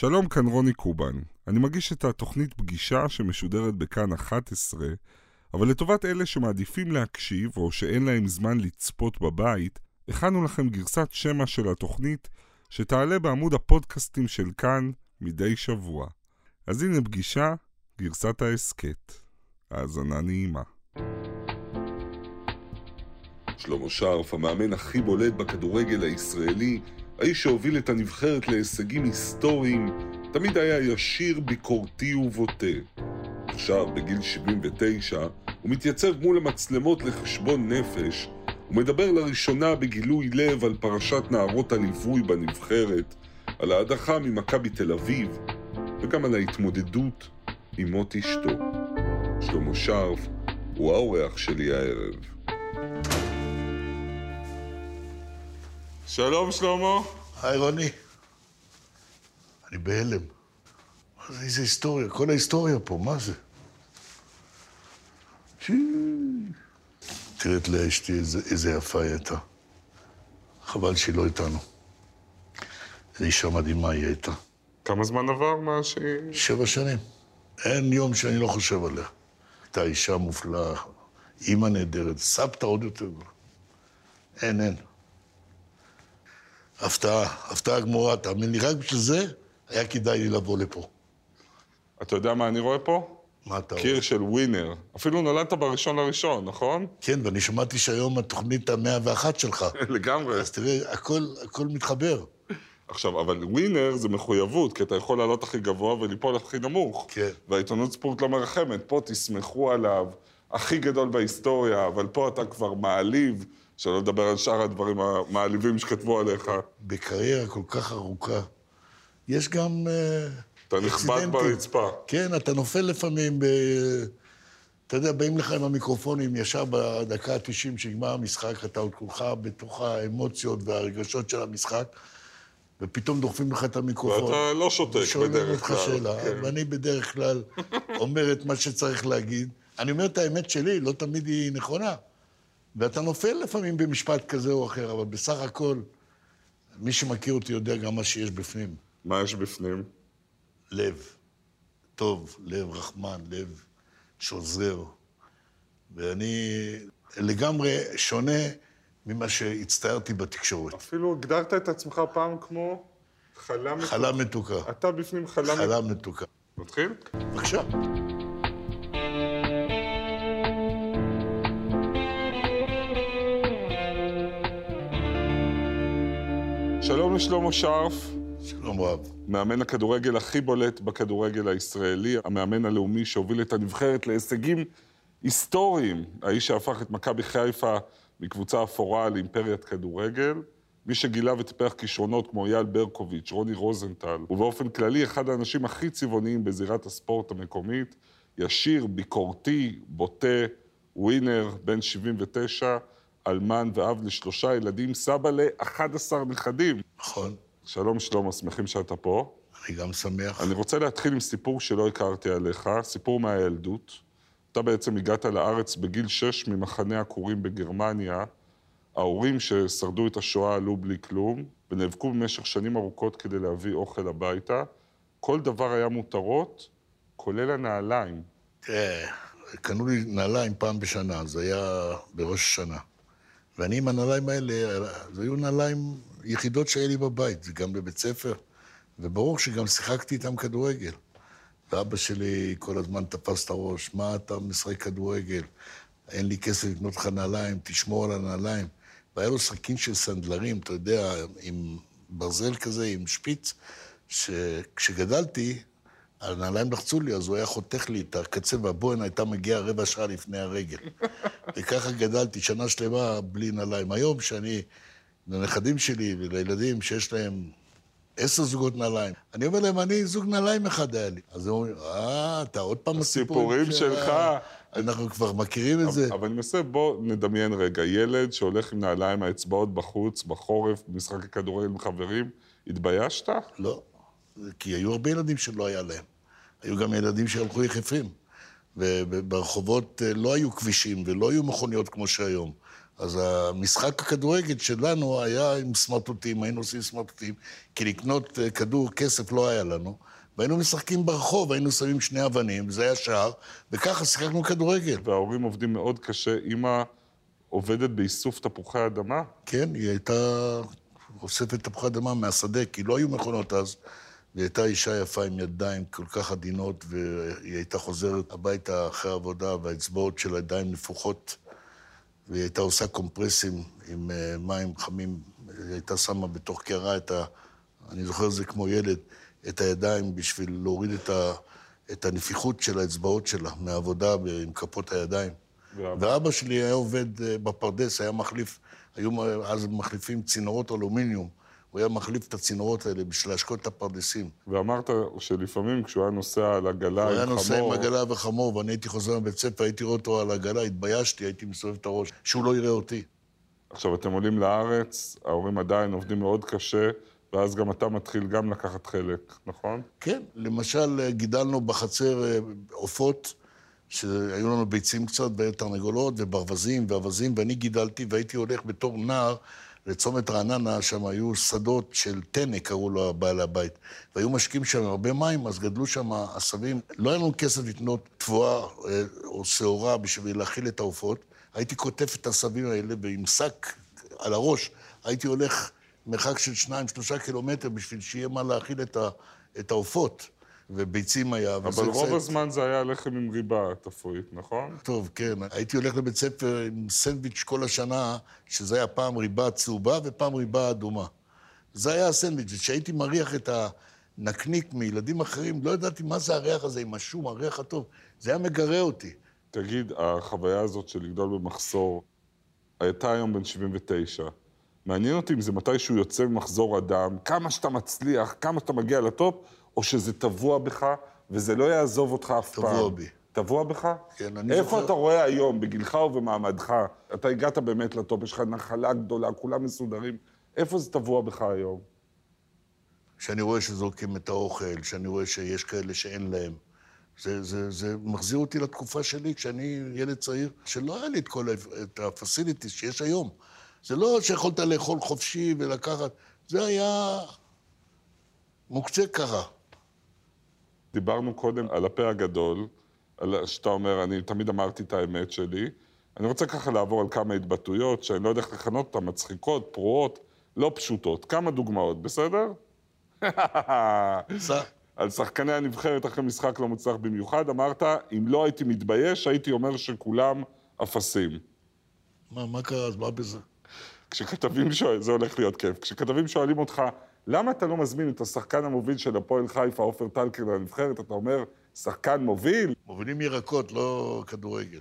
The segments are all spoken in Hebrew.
שלום, כאן רוני קובן. אני מגיש את התוכנית פגישה שמשודרת בכאן 11, אבל לטובת אלה שמעדיפים להקשיב או שאין להם זמן לצפות בבית, הכנו לכם גרסת שמע של התוכנית שתעלה בעמוד הפודקאסטים של כאן מדי שבוע. אז הנה פגישה, גרסת ההסכת. האזנה נעימה. שלמה שרף, המאמן הכי בולט בכדורגל הישראלי, האיש שהוביל את הנבחרת להישגים היסטוריים, תמיד היה ישיר, ביקורתי ובוטה. עכשיו, בגיל 79, הוא מתייצב מול המצלמות לחשבון נפש, ומדבר לראשונה בגילוי לב על פרשת נערות הליווי בנבחרת, על ההדחה ממכבי תל אביב, וגם על ההתמודדות עם מות אשתו. שלמה שרף הוא האורח שלי הערב. שלום שלמה. היי רוני. אני בהלם. מה זה, איזה היסטוריה? כל ההיסטוריה פה, מה זה? תראה את לאה אשתי, איזה, איזה יפה היא הייתה. חבל שהיא לא איתנו. איזו אישה מדהימה היא הייתה. כמה זמן עבר מאז שהיא... שבע שנים. אין יום שאני לא חושב עליה. הייתה אישה מופלאה, אימא נהדרת, סבתא עוד יותר. אין, אין. הפתעה, הפתעה גמורה, תאמין לי, רק בשביל זה היה כדאי לי לבוא לפה. אתה יודע מה אני רואה פה? מה אתה רואה? קיר של ווינר. אפילו נולדת בראשון לראשון, נכון? כן, ואני שמעתי שהיום התוכנית המאה ואחת שלך. לגמרי. אז תראה, הכל, הכל מתחבר. עכשיו, אבל ווינר זה מחויבות, כי אתה יכול לעלות הכי גבוה וליפול הכי נמוך. כן. והעיתונות ספורט לא מרחמת. פה תסמכו עליו, הכי גדול בהיסטוריה, אבל פה אתה כבר מעליב, שלא לדבר על שאר הדברים המעליבים שכתבו עליך. בקריירה כל כך ארוכה, יש גם... אה, אתה נכבד. ברצפה. כן, אתה נופל לפעמים ב... אתה יודע, באים לך עם המיקרופונים ישר בדקה ה-90 שנגמר המשחק, אתה עוד כולך בתוך האמוציות והרגשות של המשחק, ופתאום דוחפים לך את המיקרופון. ואתה לא שותק שואלים בדרך אותך כלל. שאלה, כן. ואני בדרך כלל אומר את מה שצריך להגיד. אני אומר את האמת שלי, לא תמיד היא נכונה. ואתה נופל לפעמים במשפט כזה או אחר, אבל בסך הכל, מי שמכיר אותי יודע גם מה שיש בפנים. מה יש בפנים? לב. טוב, לב רחמן, לב שעוזר. ואני לגמרי שונה ממה שהצטיירתי בתקשורת. אפילו הגדרת את עצמך פעם כמו חלה מתוקה. חלה מתוקה. אתה בפנים חלה מתוקה. חלה מתוקה. נתחיל? בבקשה. שלום לשלמה שרף, שלום רב. מאמן הכדורגל הכי בולט בכדורגל הישראלי, המאמן הלאומי שהוביל את הנבחרת להישגים היסטוריים, האיש שהפך את מכבי חיפה מקבוצה אפורה לאימפריית כדורגל, מי שגילה וטיפח כישרונות כמו אייל ברקוביץ', רוני רוזנטל, ובאופן כללי אחד האנשים הכי צבעוניים בזירת הספורט המקומית, ישיר, ביקורתי, בוטה, ווינר, בן 79, אלמן ואב לשלושה ילדים, סבא ל-11 נכדים. נכון. שלום שלמה, שמחים שאתה פה. אני גם שמח. אני רוצה להתחיל עם סיפור שלא הכרתי עליך, סיפור מהילדות. אתה בעצם הגעת לארץ בגיל שש ממחנה עקורים בגרמניה. ההורים ששרדו את השואה עלו בלי כלום, ונאבקו במשך שנים ארוכות כדי להביא אוכל הביתה. כל דבר היה מותרות, כולל הנעליים. תראה, קנו לי נעליים פעם בשנה, זה היה בראש השנה. ואני עם הנעליים האלה, זה היו נעליים יחידות שהיה לי בבית, וגם בבית ספר, וברור שגם שיחקתי איתם כדורגל. ואבא שלי כל הזמן תפס את הראש, מה אתה משחק כדורגל? אין לי כסף לקנות לך נעליים, תשמור על הנעליים. והיה לו סכין של סנדלרים, אתה יודע, עם ברזל כזה, עם שפיץ, שכשגדלתי, הנעליים לחצו לי, אז הוא היה חותך לי את הקצה והבוהן הייתה מגיעה רבע שעה לפני הרגל. וככה גדלתי שנה שלמה בלי נעליים. היום, שאני, לנכדים שלי ולילדים שיש להם עשר זוגות נעליים, אני אומר להם, אני זוג נעליים אחד היה לי. אז הם אומרים, אה, אתה עוד פעם הסיפורים שלך. אנחנו כבר מכירים את זה. אבל אני מנסה, בוא נדמיין רגע, ילד שהולך עם נעליים, האצבעות בחוץ, בחורף, במשחקי כדורגל עם חברים, התביישת? לא, כי היו הרבה ילדים שלא היה להם. היו גם ילדים שהלכו יחפים. וברחובות אה, לא היו כבישים ולא היו מכוניות כמו שהיום. אז המשחק הכדורגל שלנו היה עם סמרטוטים, היינו עושים סמרטוטים, כי לקנות אה, כדור כסף לא היה לנו. והיינו משחקים ברחוב, היינו שמים שני אבנים, זה היה שער, וככה שיחקנו כדורגל. וההורים עובדים מאוד קשה. אימא עובדת באיסוף תפוחי אדמה? כן, היא הייתה אוספת תפוחי אדמה מהשדה, כי לא היו מכונות אז. והיא הייתה אישה יפה עם ידיים כל כך עדינות, והיא הייתה חוזרת הביתה אחרי העבודה, והאצבעות של הידיים נפוחות, והיא הייתה עושה קומפרסים עם אה, מים חמים. היא הייתה שמה בתוך קערה את ה... אני זוכר את זה כמו ילד, את הידיים בשביל להוריד את, ה... את הנפיחות של האצבעות שלה מהעבודה עם כפות הידיים. ואבא, ואבא שלי היה עובד אה, בפרדס, היה מחליף, היו אז מחליפים צינורות אלומיניום. הוא היה מחליף את הצינורות האלה בשביל להשקות את הפרדסים. ואמרת שלפעמים כשהוא היה נוסע על עגלה עם חמור... הוא היה נוסע עם עגלה וחמור, ואני הייתי חוזר מבית ספר, הייתי רואה אותו על עגלה, התביישתי, הייתי מסובב את הראש, שהוא לא יראה אותי. עכשיו, אתם עולים לארץ, ההורים עדיין עובדים מאוד קשה, ואז גם אתה מתחיל גם לקחת חלק, נכון? כן, למשל, גידלנו בחצר אה, עופות, שהיו לנו ביצים קצת, ותרנגולות, וברווזים, ואווזים, ואני גידלתי, והייתי הולך בתור נער לצומת רעננה, שם היו שדות של טנא, קראו לו הבעל הבית. והיו משקיעים שם הרבה מים, אז גדלו שם עשבים. לא היה לנו כסף לקנות תבואה אה, או שעורה בשביל להאכיל את העופות. הייתי קוטף את העשבים האלה ועם שק על הראש. הייתי הולך מרחק של שניים, שלושה קילומטר בשביל שיהיה מה להאכיל את העופות. וביצים היה. אבל רוב קצת... הזמן זה היה לחם עם ריבה תפריט, נכון? טוב, כן. הייתי הולך לבית ספר עם סנדוויץ' כל השנה, שזה היה פעם ריבה צהובה ופעם ריבה אדומה. זה היה הסנדוויץ'. כשהייתי מריח את הנקניק מילדים אחרים, לא ידעתי מה זה הריח הזה עם השום, הריח הטוב. זה היה מגרה אותי. תגיד, החוויה הזאת של לגדול במחסור, הייתה היום בן 79. מעניין אותי אם זה מתישהו יוצא ממחזור אדם, כמה שאתה מצליח, כמה שאתה מגיע לטופ, או שזה טבוע בך, וזה לא יעזוב אותך אף פעם. טבוע בי. טבוע בך? כן, אני איפה זוכר... אתה רואה היום, בגילך ובמעמדך, אתה הגעת באמת לטופ, יש לך נחלה גדולה, כולם מסודרים, איפה זה טבוע בך היום? שאני רואה שזורקים את האוכל, שאני רואה שיש כאלה שאין להם. זה, זה, זה מחזיר אותי לתקופה שלי, כשאני ילד צעיר, שלא היה לי את כל הפסיליטיס שיש היום. זה לא שיכולת לאכול חופשי ולקחת, זה היה מוקצה ככה. דיברנו קודם על הפה הגדול, על שאתה אומר, אני תמיד אמרתי את האמת שלי. אני רוצה ככה לעבור על כמה התבטאויות, שאני לא יודע איך לכנות אותן, מצחיקות, פרועות, לא פשוטות. כמה דוגמאות, בסדר? על שחקני הנבחרת אחרי משחק לא מוצלח במיוחד, אמרת, אם לא הייתי מתבייש, הייתי אומר שכולם אפסים. מה, מה קרה אז? מה בזה? כשכתבים שואלים, זה הולך להיות כיף, כשכתבים שואלים אותך, למה אתה לא מזמין את השחקן המוביל של הפועל חיפה, עופר טלקר, לנבחרת? אתה אומר, שחקן מוביל? מובילים ירקות, לא כדורגל.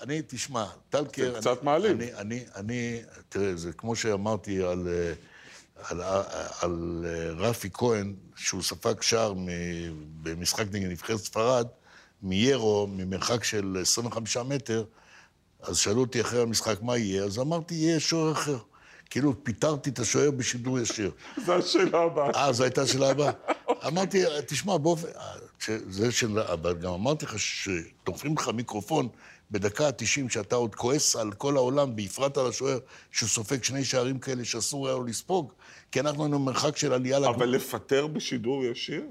אני, תשמע, טלקר... זה קצת מעליב. אני, אני, אני, תראה, זה כמו שאמרתי על, על, על, על רפי כהן, שהוא ספג שער במשחק נגד נבחרת ספרד, מיירו, ממרחק של 25 מטר, אז שאלו אותי אחרי המשחק מה יהיה, אז אמרתי, יהיה שוער אחר. כאילו פיטרתי את השוער בשידור ישיר. זו השאלה הבאה. אה, זו הייתה השאלה הבאה. אמרתי, תשמע, באופן... זה של... אבל גם אמרתי לך שתופרים לך מיקרופון בדקה ה-90, שאתה עוד כועס על כל העולם, בפרט על השוער, שסופג שני שערים כאלה שאסור היה לו לספוג, כי אנחנו היינו במרחק של עלייה... אבל לפטר בשידור ישיר?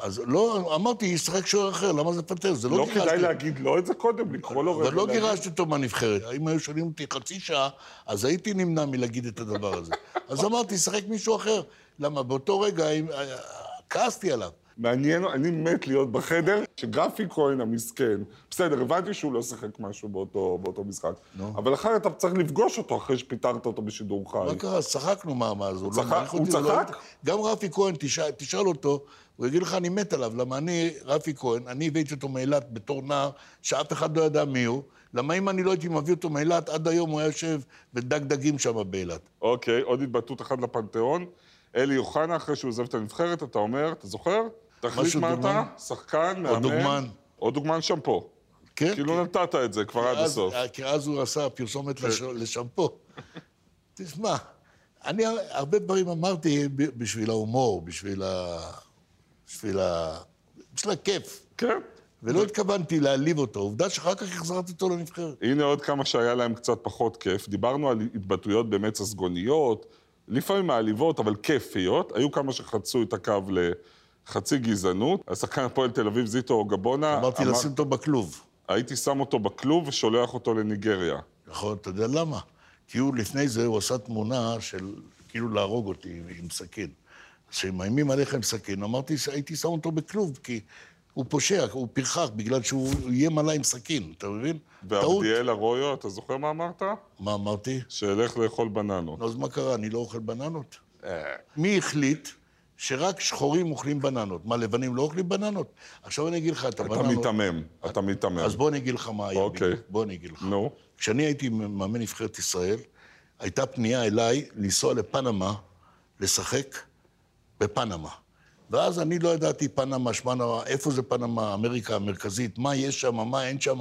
אז לא, אמרתי, ישחק שוער אחר, למה זה פטר? זה לא, לא גירשתי... לא כדאי להגיד לא את זה קודם, לקרוא לו... אבל לא גירשתי אותו מהנבחרת. אם היו שואלים אותי חצי שעה, אז הייתי נמנע מלהגיד את הדבר הזה. אז אמרתי, ישחק מישהו אחר. למה באותו רגע כעסתי עליו. מעניין, אני מת להיות בחדר, שגרפי כהן המסכן, בסדר, הבנתי שהוא לא שיחק משהו באותו, באותו משחק, no. אבל אחר אתה צריך לפגוש אותו אחרי שפיטרת אותו בשידור חי. מה קרה? צחקנו מה, מה זה, הוא צחק? לא הוא צחק? לא... גם רפי כהן, תשאל אותו, הוא יגיד לך, אני מת עליו, למה אני, רפי כהן, אני הבאתי אותו מאילת בתור נער, שאף אחד לא ידע מי הוא, למה אם אני לא הייתי מביא אותו מאילת, עד היום הוא היה יושב ודג דגים שם באילת. אוקיי, עוד התבטאות אחת לפנתיאון. אלי אוחנה, אחרי שהוא עוזב את הנבחרת, אתה אומר, אתה זוכר? תחליט מה אתה, שחקן, מאמן. או דוגמן. או דוגמן שמפו. כן. כאילו כן. נתת את זה כבר עד הסוף. כי אז הוא עשה פרסומת כן. לשמפו. תשמע, אני הרבה דברים אמרתי בשביל ההומור, בשביל ה... בשביל ה... בשביל הכיף. כן. ולא התכוונתי להעליב אותו. עובדה שאחר כך החזרתי אותו לנבחרת. הנה עוד כמה שהיה להם קצת פחות כיף. דיברנו על התבטאויות באמת ססגוניות, לפעמים מעליבות, אבל כיפיות. היו כמה שחצו את הקו לחצי גזענות. השחקן הפועל תל אביב, זיטו גבונה... אמרתי אמר- לשים אותו בכלוב. הייתי שם אותו בכלוב ושולח אותו לניגריה. נכון, אתה יודע למה? כי הוא לפני זה, הוא עשה תמונה של כאילו להרוג אותי עם, עם סכין. אז כשמאיימים עליך עם סכין, אמרתי שהייתי שם אותו בכלוב, כי הוא פושע, הוא פרחח, בגלל שהוא איים עליי עם סכין, אתה מבין? ועבדיאל ארויו, אתה זוכר מה אמרת? מה אמרתי? שילך לאכול בננות. נו, אז מה קרה? אני לא אוכל בננות? אה, מי החליט שרק שחורים אוכלים בננות? מה, לבנים לא אוכלים בננות? עכשיו אני אגיד לך, את אתה הבננות... מיתמם, אתה מיתמם. אז בוא אני אגיד לך מה היה אוקיי. בוא אני אגיד לך. נו, כשאני הייתי מאמן נבחרת ישראל, הייתה פנייה אליי לנסוע לפנמה, לשחק בפנמה. ואז אני לא ידעתי פנמה, שמנמה, איפה זה פנמה, אמריקה המרכזית, מה יש שם, מה אין שם.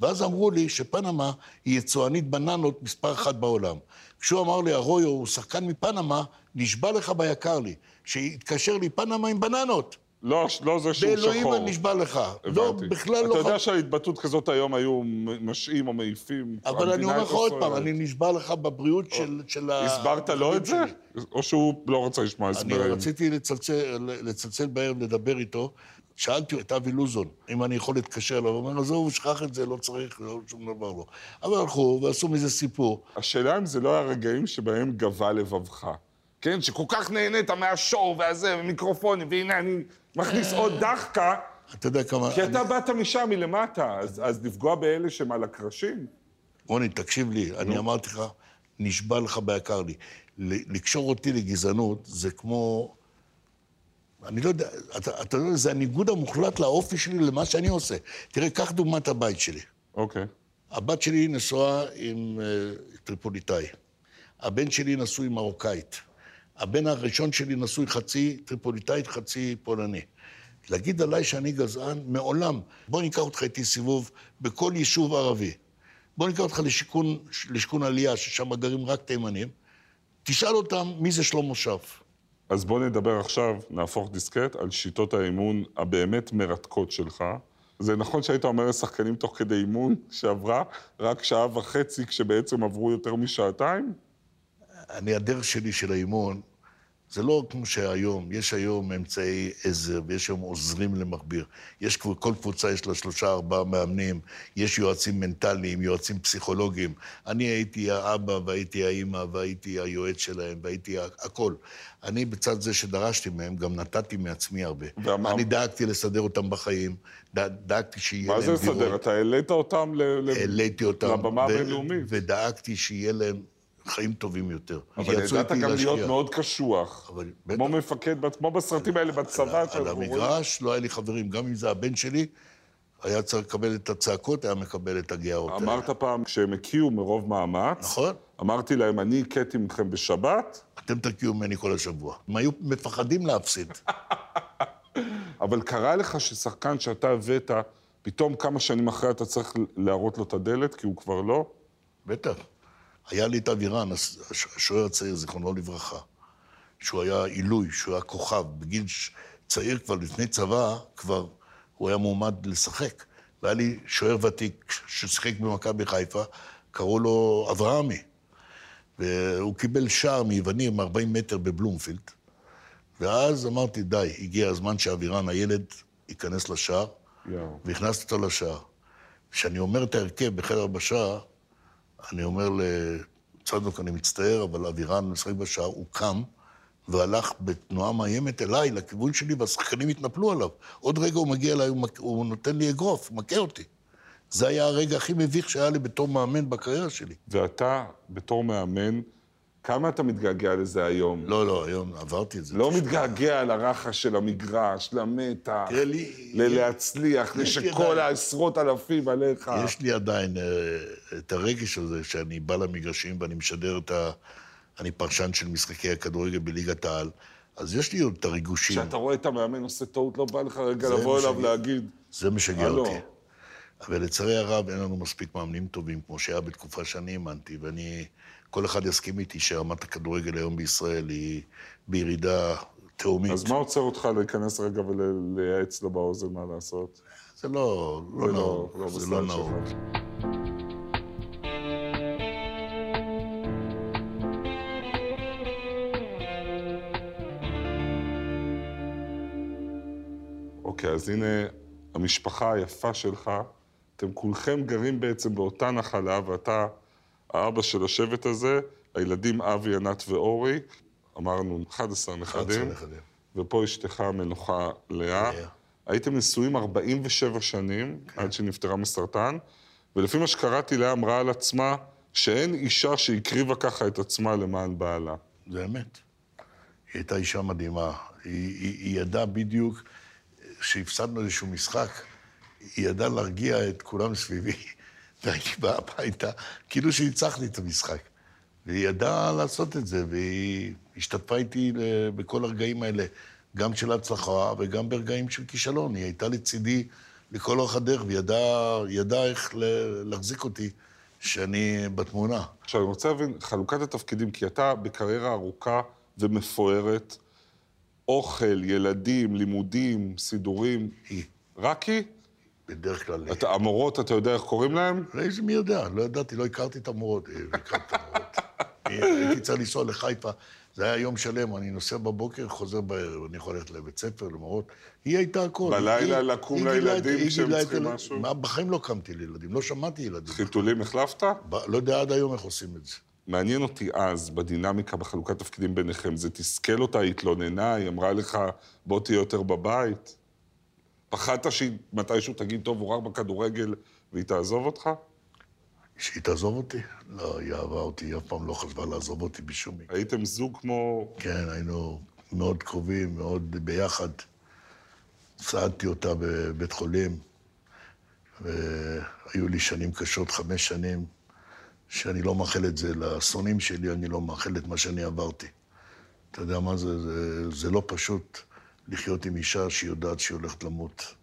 ואז אמרו לי שפנמה היא יצואנית בננות מספר אחת בעולם. כשהוא אמר לי, ארויו הוא שחקן מפנמה, נשבע לך ביקר לי, שיתקשר לי פנמה עם בננות. לא, לא זה שהוא באלוהים שחור. אני נשבע לך. לא, הבנתי. בכלל לא... אתה יודע ח- שעל התבטאות כזאת היום היו משעים או מעיפים. אבל אני אומר לך עוד. פעם, אני נשבע לך בבריאות של, של ה... הסברת לו את זה? שלי. או שהוא לא רצה לשמוע אני הסברים? רציתי לצלצל, לצלצל בערב, לדבר איתו. שאלתי את אבי לוזון, אם אני יכול להתקשר אליו, הוא אומר, עזוב, שכח את זה, לא צריך, לא, שום דבר לא. אבל הלכו ועשו מזה סיפור. השאלה אם זה לא הרגעים שבהם גבה לבבך. כן, שכל כך נהנית מהשואו והזה, ומיקרופונים, והנה אני מכניס עוד דחקה, אתה יודע כמה... כי אתה באת משם מלמטה, אז, אז לפגוע באלה שהם על הקרשים? רוני, תקשיב לי, אני אמרתי לך, נשבע לך ביקר לי. ל- לקשור אותי לגזענות זה כמו... אני לא יודע, אתה, אתה יודע, זה הניגוד המוחלט לאופי שלי למה שאני עושה. תראה, קח דוגמת הבית שלי. אוקיי. הבת שלי נשואה עם אה, טריפוליטאי. הבן שלי נשוי עם מרוקאית. הבן הראשון שלי נשוי חצי טריפוליטאית, חצי פולני. להגיד עליי שאני גזען? מעולם. בוא ניקח אותך איתי סיבוב בכל יישוב ערבי. בוא ניקח אותך לשיכון, לשיכון עלייה, ששם גרים רק תימנים. תשאל אותם מי זה שלמה שרף. אז בוא נדבר עכשיו, נהפוך דיסקט, על שיטות האימון הבאמת מרתקות שלך. זה נכון שהיית אומר לשחקנים תוך כדי אימון שעברה רק שעה וחצי, כשבעצם עברו יותר משעתיים? אני, הדרך שלי של האימון, זה לא כמו שהיום, יש היום אמצעי עזר ויש היום עוזרים למכביר. יש, כבר- כל קבוצה יש לה שלושה, ארבעה מאמנים, יש יועצים מנטליים, יועצים פסיכולוגיים. אני הייתי האבא והייתי האימא והייתי היועץ שלהם והייתי הכל. אני בצד זה שדרשתי מהם, גם נתתי מעצמי הרבה. ואמר- אני דאגתי לסדר אותם בחיים, דא- דאגתי שיהיה מה להם זה לסדר? דירות. אתה העלית אותם ל... העליתי אותם. לבמה ו- הבינלאומית. ודאגתי שיהיה להם חיים טובים יותר. אבל ידעת גם להשקיע. להיות מאוד קשוח. אבל כמו בטח. מפקד, כמו בסרטים האלה בצבא. על רואים. המגרש לא היה לי חברים, גם אם זה הבן שלי, היה צריך לקבל את הצעקות, היה מקבל את האלה. אמרת פעם, כשהם הקיאו מרוב מאמץ, נכון. אמרתי להם, אני הכיתי מכם בשבת, אתם תקיעו ממני כל השבוע. הם היו מפחדים להפסיד. אבל קרה לך ששחקן שאתה הבאת, פתאום כמה שנים אחרי אתה צריך להראות לו את הדלת, כי הוא כבר לא? בטח. היה לי את אבירן, הש- הש- השוער הצעיר, זיכרונו לברכה, שהוא היה עילוי, שהוא היה כוכב. בגיל צעיר כבר, לפני צבא, כבר הוא היה מועמד לשחק. והיה לי שוער ותיק ששיחק במכבי חיפה, קראו לו אברהמי. והוא קיבל שער מיווני מ-40 מטר בבלומפילד. ואז אמרתי, די, הגיע הזמן שאבירן, הילד, ייכנס לשער, יואו. והכנסתי אותו לשער. כשאני אומר את ההרכב בחדר בשער, אני אומר לצדוק, אני מצטער, אבל אבירן משחק בשער, הוא קם והלך בתנועה מאיימת אליי, לכיוון שלי, והשחקנים התנפלו עליו. עוד רגע הוא מגיע אליי, הוא, מק... הוא נותן לי אגרוף, מכה אותי. זה היה הרגע הכי מביך שהיה לי בתור מאמן בקריירה שלי. ואתה, בתור מאמן, כמה אתה מתגעגע לזה היום? לא, לא, היום עברתי את זה. לא תשמע. מתגעגע לרחש של המגרש, למתח, תראה לי- ל- להצליח, יש לי לשכל העשרות אלפים עליך. יש לי עדיין אה, את הרגש הזה שאני בא למגרשים ואני משדר את ה... אני פרשן של משחקי הכדורגל בליגת העל, אז יש לי עוד את הריגושים. כשאתה רואה את המאמן עושה טעות, לא בא לך רגע לבוא אליו משגע. להגיד, זה משגע. אותי. אבל לצערי הרב אין לנו מספיק מאמנים טובים, כמו שהיה בתקופה שאני האמנתי, ואני... כל אחד יסכים איתי שרמת הכדורגל היום בישראל היא בירידה תהומית. אז מה עוצר אותך להיכנס רגע ולייעץ לו באוזן מה לעשות? זה לא, לא זה נאור, לא זה לא נאור. אוקיי, אז הנה המשפחה היפה שלך. אתם כולכם גרים בעצם באותה נחלה, ואתה האבא של השבט הזה, הילדים אבי, ענת ואורי. אמרנו 11 נכדים. 11 נכדים. ופה אשתך המנוחה לאה. הייתם נשואים 47 שנים, עד שנפטרה מסרטן, ולפי מה שקראתי, לאה אמרה על עצמה שאין אישה שהקריבה ככה את עצמה למען בעלה. זה אמת. היא הייתה אישה מדהימה. היא, היא, היא ידעה בדיוק, כשהפסדנו איזשהו משחק, היא ידעה להרגיע את כולם סביבי. והייתי בא הביתה, כאילו שניצחתי את המשחק. והיא ידעה לעשות את זה, והיא השתתפה איתי בכל הרגעים האלה, גם של הצלחה וגם ברגעים של כישלון. היא הייתה לצידי לכל אורך הדרך, וידעה ידעה איך להחזיק אותי שאני בתמונה. עכשיו, אני רוצה להבין, חלוקת התפקידים, כי אתה בקריירה ארוכה ומפוארת, אוכל, ילדים, לימודים, סידורים, היא, רק היא? בדרך כלל... אתה, המורות, אתה יודע איך קוראים? איזה מי יודע, לא ידעתי, לא הכרתי את המורות. אה, את. הייתי צריך לנסוע לחיפה, זה היה יום שלם, אני נוסע בבוקר, חוזר בערב, אני יכול ללכת לבית ספר, למורות. היא הייתה הכל. בלילה לקום לילדים את- את צריכים משהו? בחיים לא קמתי לילדים, לא שמעתי ילדים. חיתולים החלפת? לא יודע עד היום איך עושים את זה. מעניין אותי אז, בדינמיקה, בחלוקת תפקידים ביניכם, זה תסכל אותה, היא התלוננה, היא אמרה לך, בוא תהיה יותר בבית? פחדת שהיא מתישהו תגיד, טוב, הוא רק בכדורגל, והיא תעזוב אותך? שהיא תעזוב אותי? לא, היא אהבה אותי, היא אף פעם לא חשבה לעזוב אותי בשום מקרה. הייתם זוג כמו... כן, היינו מאוד קרובים, מאוד ביחד. סעדתי אותה בבית חולים, והיו לי שנים קשות, חמש שנים, שאני לא מאחל את זה לשונאים שלי, אני לא מאחל את מה שאני עברתי. אתה יודע מה זה? זה, זה לא פשוט לחיות עם אישה שהיא יודעת שהיא הולכת למות.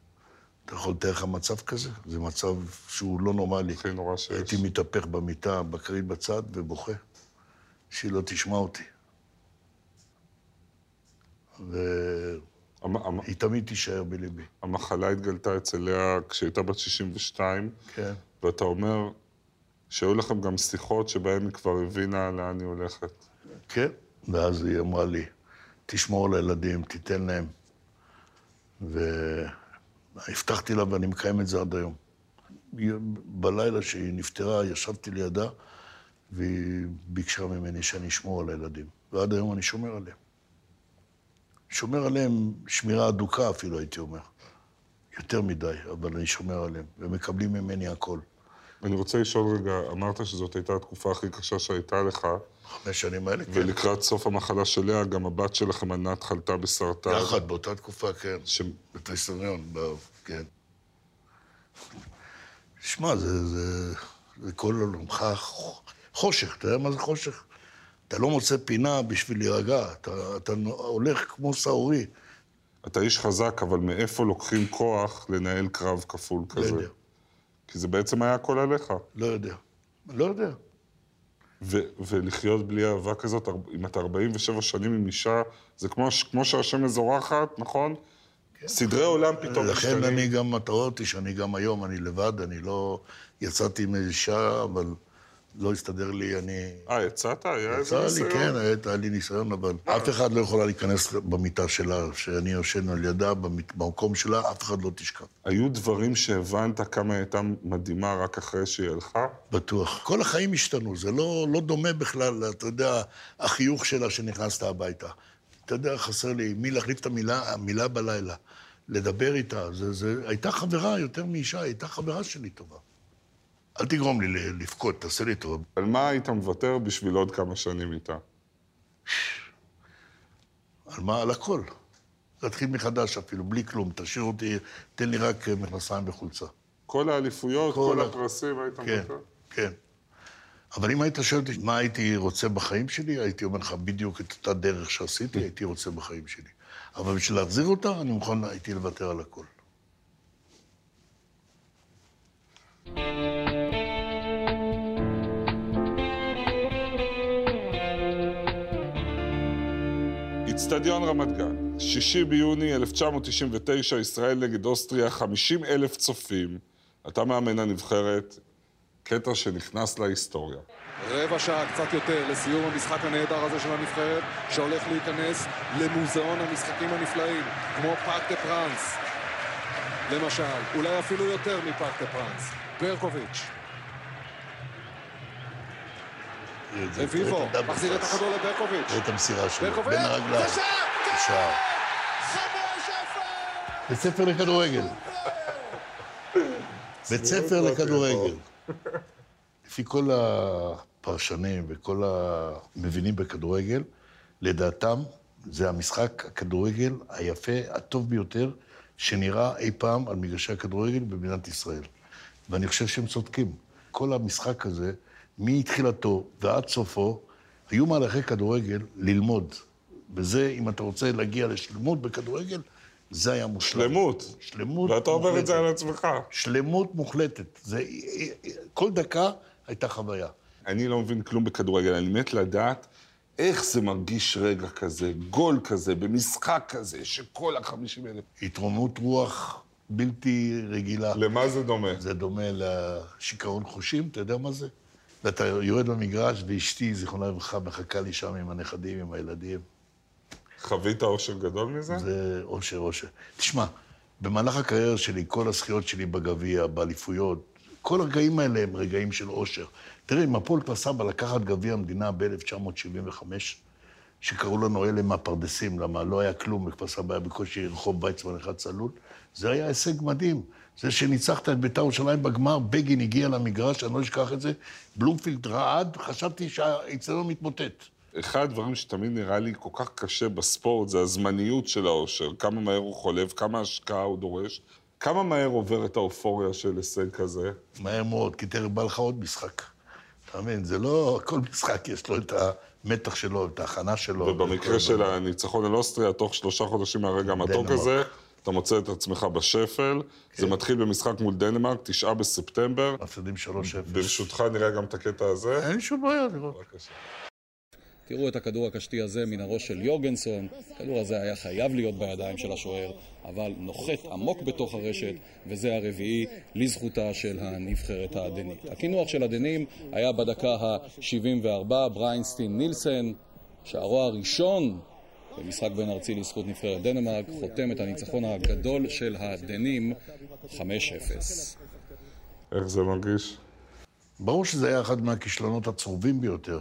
אתה יכול לתאר לך מצב כזה? זה מצב שהוא לא נורמלי. הכי נורא שיש. הייתי מתהפך במיטה, בכרית בצד, ובוכה, שהיא לא תשמע אותי. והיא תמיד תישאר בליבי. המחלה התגלתה אצל לאה כשהייתה בת 62, כן. ואתה אומר שהיו לכם גם שיחות שבהן היא כבר הבינה לאן היא הולכת. כן. ואז היא אמרה לי, תשמור על הילדים, תיתן להם. והבטחתי לה, ואני מקיים את זה עד היום. בלילה שהיא נפטרה, ישבתי לידה, והיא ביקשה ממני שאני אשמור על הילדים. ועד היום אני שומר עליהם. שומר עליהם שמירה אדוקה אפילו, הייתי אומר. יותר מדי, אבל אני שומר עליהם, ומקבלים ממני הכל. אני רוצה לשאול רגע, אמרת שזאת הייתה התקופה הכי קשה שהייתה לך, חמש שנים האלה, כן. ולקראת סוף המחלה של לאה, גם הבת שלכם, ענת, חלתה בסרטן. יחד, באותה תקופה, כן. ש... בטריסטריון, ב- כן. שמע, זה, זה, זה כל עולמך חושך, אתה יודע מה זה חושך? אתה לא מוצא פינה בשביל להירגע, אתה, אתה הולך כמו סהורי, אתה איש חזק, אבל מאיפה לוקחים כוח לנהל קרב כפול לא כזה? יודע, כי זה בעצם היה הכל עליך. לא יודע. לא יודע. ו- ולחיות בלי אהבה כזאת, אם אתה 47 שנים עם אישה, זה כמו, כמו שהשם מזורחת, נכון? סדרי עולם פתאום לכן משתנים. אני גם, אתה רואה אותי שאני גם היום, אני לבד, אני לא... יצאתי עם אישה, אבל לא הסתדר לי, אני... אה, יצאת? היה איזה יצא לי, ניסיון? כן, היה- לי ניסיון, אבל אף אחד לא יכולה להיכנס במיטה שלה, שאני יושן על ידה, במקום שלה, אף אחד לא תשכב. היו דברים שהבנת כמה היא הייתה מדהימה רק אחרי שהיא הלכה? בטוח. כל החיים השתנו, זה לא, לא דומה בכלל, אתה יודע, החיוך שלה שנכנסת הביתה. אתה יודע, חסר לי מי להחליף את המילה, המילה בלילה, לדבר איתה. זה, זה, הייתה חברה יותר מאישה, הייתה חברה שלי טובה. אל תגרום לי לבכות, תעשה לי טוב. על מה היית מוותר בשביל עוד כמה שנים איתה? על מה? על הכל. להתחיל מחדש אפילו, בלי כלום. תשאיר אותי, תן לי רק אה, מכנסיים וחולצה. כל האליפויות, כל כל הפרסים, היית כן, מוותר? כן. אבל אם היית שואל אותי מה הייתי רוצה בחיים שלי, הייתי אומר לך בדיוק את אותה דרך שעשיתי, הייתי רוצה בחיים שלי. אבל בשביל להחזיר אותה, אני מוכן הייתי לוותר על הכל. איצטדיון רמת גן. שישי ביוני 1999, ישראל נגד אוסטריה, 50 אלף צופים. אתה מאמן הנבחרת, קטע שנכנס להיסטוריה. רבע שעה קצת יותר לסיום המשחק הנהדר הזה של הנבחרת, שהולך להיכנס למוזיאון המשחקים הנפלאים, כמו פארק דה פרנס, למשל, אולי אפילו יותר מפארק דה פרנס. ברקוביץ'. רביבו, מחזיר את הכדור לברקוביץ'. את המסירה שלו, בין הרגליים. זה שער! בית ספר לכדורגל. בית ספר לכדורגל. לפי כל הפרשנים וכל המבינים בכדורגל, לדעתם זה המשחק הכדורגל היפה, הטוב ביותר, שנראה אי פעם על מגרשי הכדורגל במדינת ישראל. ואני חושב שהם צודקים. כל המשחק הזה, מתחילתו ועד סופו, היו מהלכי כדורגל ללמוד. וזה, אם אתה רוצה להגיע לשלמות בכדורגל, זה היה מושלם. שלמות. שלמות ואתה אומר את זה מוחלטת. על עצמך. שלמות מוחלטת. זה, כל דקה הייתה חוויה. אני לא מבין כלום בכדורגל, אני מת לדעת איך זה מרגיש רגע כזה, גול כזה, במשחק כזה, שכל החמישים אלף... התרוממות רוח בלתי רגילה. למה זה דומה? זה דומה לשיכרון חושים, אתה יודע מה זה? ואתה יורד במגרש, ואשתי, זיכרונה לברכה, מחכה לי שם עם הנכדים, עם הילדים. חווית אושר גדול מזה? זה אושר, אושר. תשמע, במהלך הקריירה שלי, כל הזכיות שלי בגביע, באליפויות, כל הרגעים האלה הם רגעים של אושר. תראה, אם הפועל כפר סבא לקחת גביע המדינה ב-1975, שקראו לנו אלה מהפרדסים, למה לא היה כלום, בכפר סבא היה בקושי רחוב ויצמן אחד צלול, זה היה הישג מדהים. זה שניצחת את בית"ר ירושלים בגמר, בגין הגיע למגרש, אני לא אשכח את זה, בלומפילד רעד, חשבתי שהאיצטדיון מתמוטט. אחד הדברים שתמיד נראה לי כל כך קשה בספורט זה הזמניות של האושר. כמה מהר הוא חולף, כמה השקעה הוא דורש, כמה מהר עובר את האופוריה של הישג כזה. מהר מאוד, כי תכף בא לך עוד משחק. אתה מבין? זה לא... כל משחק יש לו את המתח שלו, את ההכנה שלו. ובמקרה של. הניצחון על אוסטריה, תוך שלושה חודשים מהרגע המתוק. הזה, אתה מוצא את עצמך בשפל. זה מתחיל במשחק מול דנמרק, תשעה בספטמבר. מפסידים 3-0. ברשותך נראה גם את הקטע הזה. אין שום בעיה לראות. בבקשה. תראו את הכדור הקשתי הזה מהראש של יורגנסון. הכדור הזה היה חייב להיות בידיים של השוער, אבל נוחת עמוק בתוך הרשת, וזה הרביעי לזכותה של הנבחרת הדנית. הקינוח של הדנים היה בדקה ה-74, בריאן סטין נילסן, שערו הראשון במשחק בין ארצי לזכות נבחרת דנמרק, חותם את הניצחון הגדול של הדנים 5-0. איך זה מרגיש? ברור שזה היה אחד מהכישלונות הצרובים ביותר.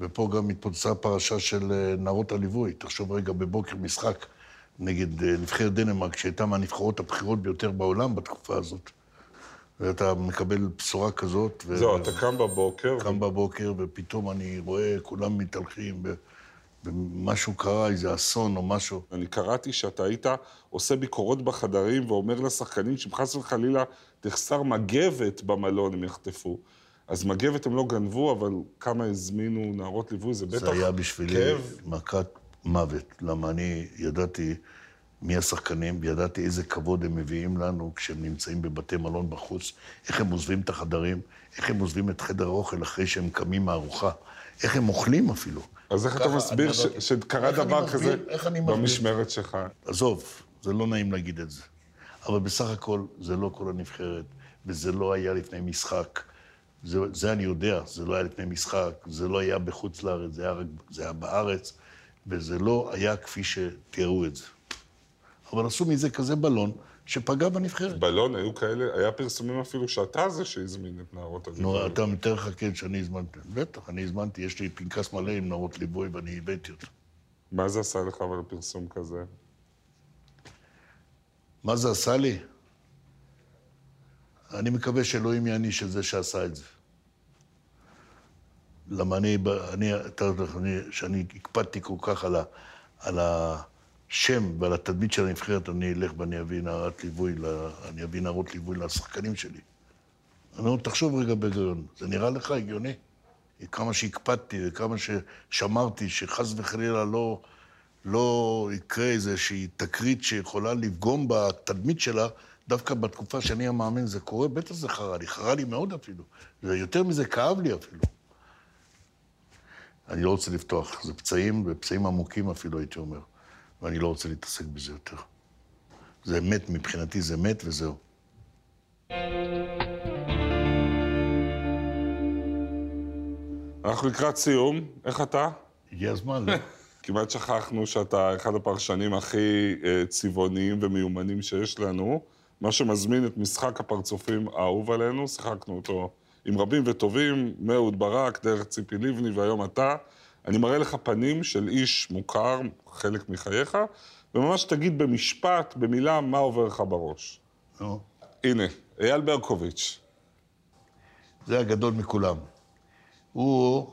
ופה גם התפוצצה הפרשה של אה, נערות הליווי. תחשוב רגע, בבוקר משחק נגד אה, נבחרת דנמרק, שהייתה מהנבחרות הבכירות ביותר בעולם בתקופה הזאת. ואתה מקבל בשורה כזאת. ו- זהו, אתה קם בבוקר, קם בבוקר, ופתאום אני רואה כולם מתהלכים, ו- ומשהו קרה, איזה אסון או משהו. אני קראתי שאתה היית עושה ביקורות בחדרים ואומר לשחקנים שאם חס וחלילה תחסר מגבת במלון הם יחטפו. אז מגבת הם לא גנבו, אבל כמה הזמינו נערות ליווי, זה בטח זה היה בשבילי כאב. מכת מוות, למה אני ידעתי מי השחקנים, וידעתי איזה כבוד הם מביאים לנו כשהם נמצאים בבתי מלון בחוץ, איך הם עוזבים את החדרים, איך הם עוזבים את חדר האוכל אחרי שהם קמים מהארוחה, איך הם אוכלים אפילו. אז איך אתה מסביר אני ש-. שקרה דבר כזה? במשמרת שלך? עזוב, זה לא נעים להגיד את זה. אבל בסך הכל, זה לא כל הנבחרת, וזה לא היה לפני משחק. זה, זה אני יודע, זה לא היה לפני משחק, זה לא היה בחוץ לארץ, זה היה, רק, זה היה בארץ, וזה לא היה כפי שתיארו את זה. אבל עשו מזה כזה בלון שפגע בנבחרת. בלון היו כאלה, היה פרסומים אפילו שאתה זה שהזמין את נערות הליווי. נו, אתה מתאר לך כן שאני הזמנתי. בטח, אני הזמנתי, יש לי פנקס מלא עם נערות ליווי ואני הבאתי אותו. מה זה עשה לך אבל פרסום כזה? מה זה עשה לי? אני מקווה שאלוהים יעניש את זה שעשה את זה. למה אני, אני, אתה יודע, אני, שאני הקפדתי כל כך על, ה, על השם ועל התדמית של הנבחרת, אני אלך ואני אביא נערת ליווי, ל- אני אביא נערות ליווי לשחקנים שלי. אני אומר, תחשוב רגע בהיגיון, זה נראה לך הגיוני? כמה שהקפדתי וכמה ששמרתי, שחס וחלילה לא, לא יקרה איזושהי תקרית שיכולה לפגום בתדמית שלה, דווקא בתקופה שאני המאמן זה קורה, בטח זה חרה לי, חרה לי מאוד אפילו. זה יותר מזה כאב לי אפילו. אני לא רוצה לפתוח, זה פצעים, ופצעים עמוקים אפילו, הייתי אומר. ואני לא רוצה להתעסק בזה יותר. זה מת, מבחינתי זה מת וזהו. אנחנו לקראת סיום, איך אתה? הגיע הזמן, לא? כמעט שכחנו שאתה אחד הפרשנים הכי אה, צבעוניים ומיומנים שיש לנו, מה שמזמין את משחק הפרצופים האהוב עלינו, שיחקנו אותו עם רבים וטובים, מאהוד ברק, דרך ציפי לבני, והיום אתה. אני מראה לך פנים של איש מוכר, חלק מחייך, וממש תגיד במשפט, במילה, מה עובר לך בראש. נו. הנה, אייל ברקוביץ'. זה הגדול מכולם. הוא,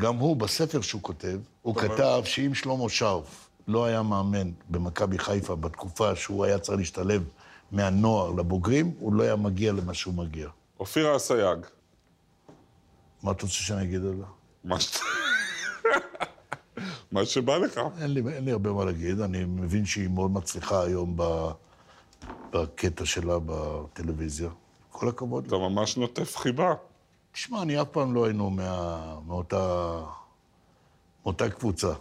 גם הוא, בספר שהוא כותב, הוא כתב שאם שלמה שרף לא היה מאמן במכבי חיפה בתקופה שהוא היה צריך להשתלב מהנוער לבוגרים, הוא לא היה מגיע למה שהוא מגיע. אופירה אסייג. מה אתה רוצה שאני אגיד עליה? מה ש... מה שבא לך. אין לי, אין לי הרבה מה להגיד, אני מבין שהיא מאוד מצליחה היום ב, בקטע שלה בטלוויזיה. כל הכבוד. אתה ממש נוטף חיבה. תשמע, אני אף פעם לא היינו מה, מאותה, מאותה קבוצה.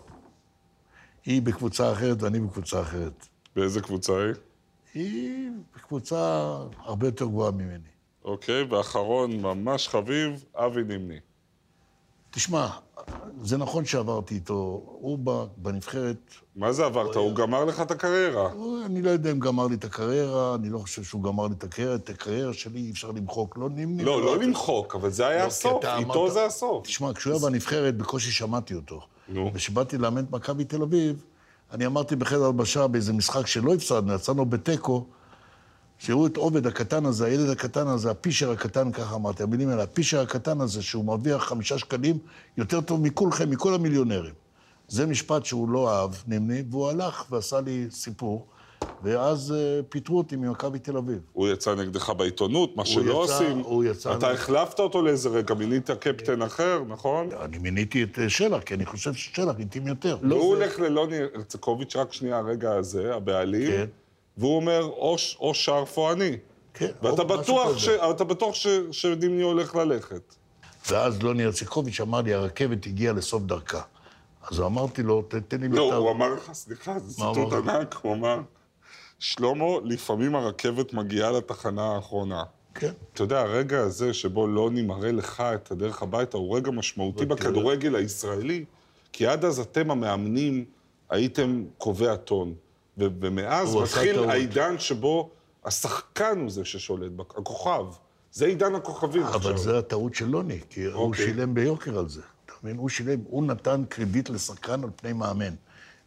היא בקבוצה אחרת ואני בקבוצה אחרת. באיזה קבוצה היא? היא בקבוצה הרבה יותר גבוהה ממני. אוקיי, ואחרון, ממש חביב, אבי נימני. תשמע, זה נכון שעברתי איתו, הוא ב- בנבחרת, מה זה עברת? הוא גמר לך את הקריירה. הוא, אני לא יודע אם גמר לי את הקריירה, אני לא חושב שהוא גמר לי את הקריירה, את הקריירה שלי אי אפשר למחוק, לא נימני. לא, לא למחוק, אבל זה היה לא, הסוף, אתה איתו זה הסוף. תשמע, כשהוא היה בנבחרת, בקושי שמעתי אותו. נו. וכשבאתי לאמן את מכבי תל אביב, אני אמרתי בחדר הלבשה באיזה משחק שלא הפסדנו, יצאנו בתיקו, שיראו את עובד הקטן הזה, הילד הקטן הזה, הפישר הקטן, ככה אמרתי, המילים האלה, הפישר הקטן הזה, שהוא מרוויח חמישה שקלים, יותר טוב מכולכם, מכל המיליונרים. זה משפט שהוא לא אהב, נמני, והוא הלך ועשה לי סיפור, ואז אה, פיטרו אותי ממכבי תל אביב. הוא יצא נגדך בעיתונות, מה שלא יצא- עושים. הוא יצא- אתה החלפת אותו לאיזה רגע, מינית קפטן אחר, נכון? אני מיניתי את אה, שלח, כי אני חושב ששלח התאים יותר. לא והוא זה- הולך ללוני הרצקוביץ', רק שנייה, הרגע הזה, הבעלים, כן. והוא אומר, או או שרף או אני. כן, ואתה או משהו בטוח כזה. ש- אתה בטוח ש- שנימני הולך ללכת. ואז לוני הרציקוביץ' אמר לי, הרכבת הגיעה לסוף דרכה. אז אמרתי לו, "ת- תן לי לא. הוא אמר לך, סליחה, זה ציטוט? ענק, הוא אמר, שלמה, לפעמים הרכבת מגיעה לתחנה האחרונה. כן. אתה יודע, הרגע הזה שבו לוני מראה לך את הדרך הביתה, הוא רגע משמעותי. בכדורגל הישראלי, כי עד אז אתם המאמנים הייתם קובעי הטון. ומאז הוא מתחיל. העידן שבו השחקן הוא זה ששולט, הכוכב. זה עידן הכוכבים אבל עכשיו. זה הטעות של לוני, כי הוא אוקיי. שילם ביוקר על זה. אתה מבין? הוא שילם, הוא נתן קרדיט לשחקן על פני מאמן.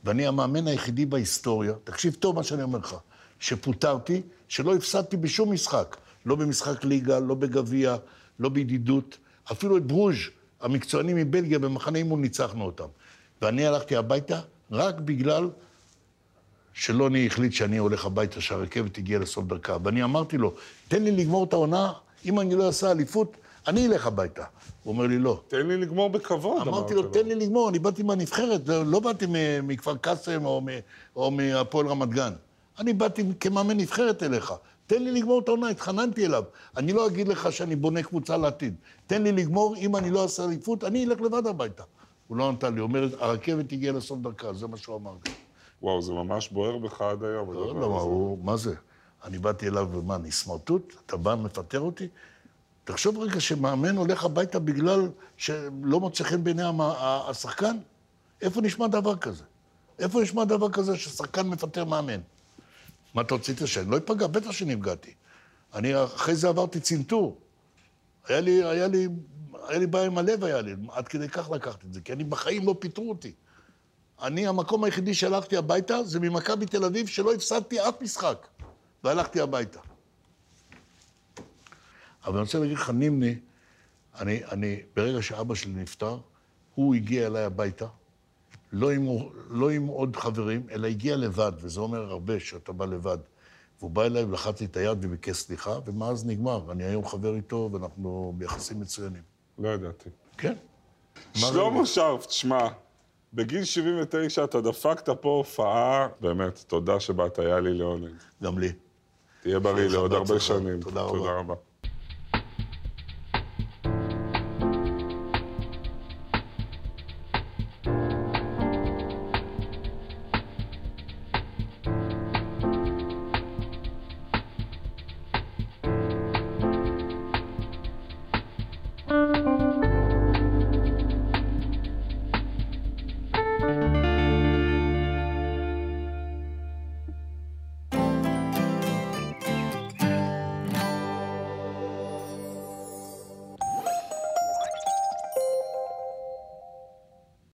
ואני המאמן היחידי בהיסטוריה, תקשיב טוב מה שאני אומר לך, שפוטרתי, שלא הפסדתי בשום משחק. לא במשחק ליגה, לא בגביע, לא בידידות. אפילו את ברוז', המקצוענים מבלגיה, במחנה אימון ניצחנו אותם. ואני הלכתי הביתה רק בגלל שלוני החליט שאני הולך הביתה, שהרכבת הגיעה לסוף דרכה. ואני אמרתי לו, תן לי לגמור את העונה, אם אני לא אעשה אליפות, אני אלך הביתה. הוא אומר לי, לא. תן לי לגמור בכבוד, אמרתי לו, תן לי לגמור, אני באתי מהנבחרת, לא לא באתי מכפר קאסם או מהפועל רמת גן. אני באתי כמאמן נבחרת אליך. תן לי לגמור את העונה, התחננתי אליו. אני לא אגיד לך שאני בונה קבוצה לעתיד. תן לי לגמור, אם אני לא אעשה אליפות, אני אלך לבד הביתה. הוא לא נתן לי, הוא אומר, הרכבת הגיעה לסוף דרכה, זה מה שהוא אמר לי. וואו, זה ממש בוער בך עד היום. לא יודע מה. הוא, מה זה? אני באתי אליו, ומה, אני סמרטוט? אתה בא, מפטר אותי? תחשוב רגע שמאמן הולך הביתה בגלל שלא מוצא חן בעיני השחקן? איפה נשמע דבר כזה? איפה נשמע דבר כזה ששחקן מפטר מאמן? מה אתה רצית שאני לא אפגע? בטח שנפגעתי. אני אחרי זה עברתי צנתור. היה לי, היה לי, היה לי בעיה עם הלב, היה לי, עד כדי כך לקחתי את זה, כי אני בחיים לא פיטרו אותי. אני, המקום היחידי שהלכתי הביתה זה ממכבי תל אביב, שלא הפסדתי אף משחק, והלכתי הביתה. אבל אני רוצה להגיד לך, נימני, אני, אני, ברגע שאבא שלי נפטר, הוא הגיע אליי הביתה, לא עם, לא עם עוד חברים, אלא הגיע לבד, וזה אומר הרבה שאתה בא לבד. והוא בא אליי ולחץ לי את היד וביקש סליחה, ומאז נגמר. אני היום חבר איתו, ואנחנו ביחסים מצוינים. לא ידעתי. כן. מה שלמה שרף, תשמע, בגיל 79 אתה דפקת פה הופעה, באמת, תודה שבאת, היה לי לעונג. גם לי. תהיה בריא לעוד הרבה. שנים. תודה רבה. תודה רבה.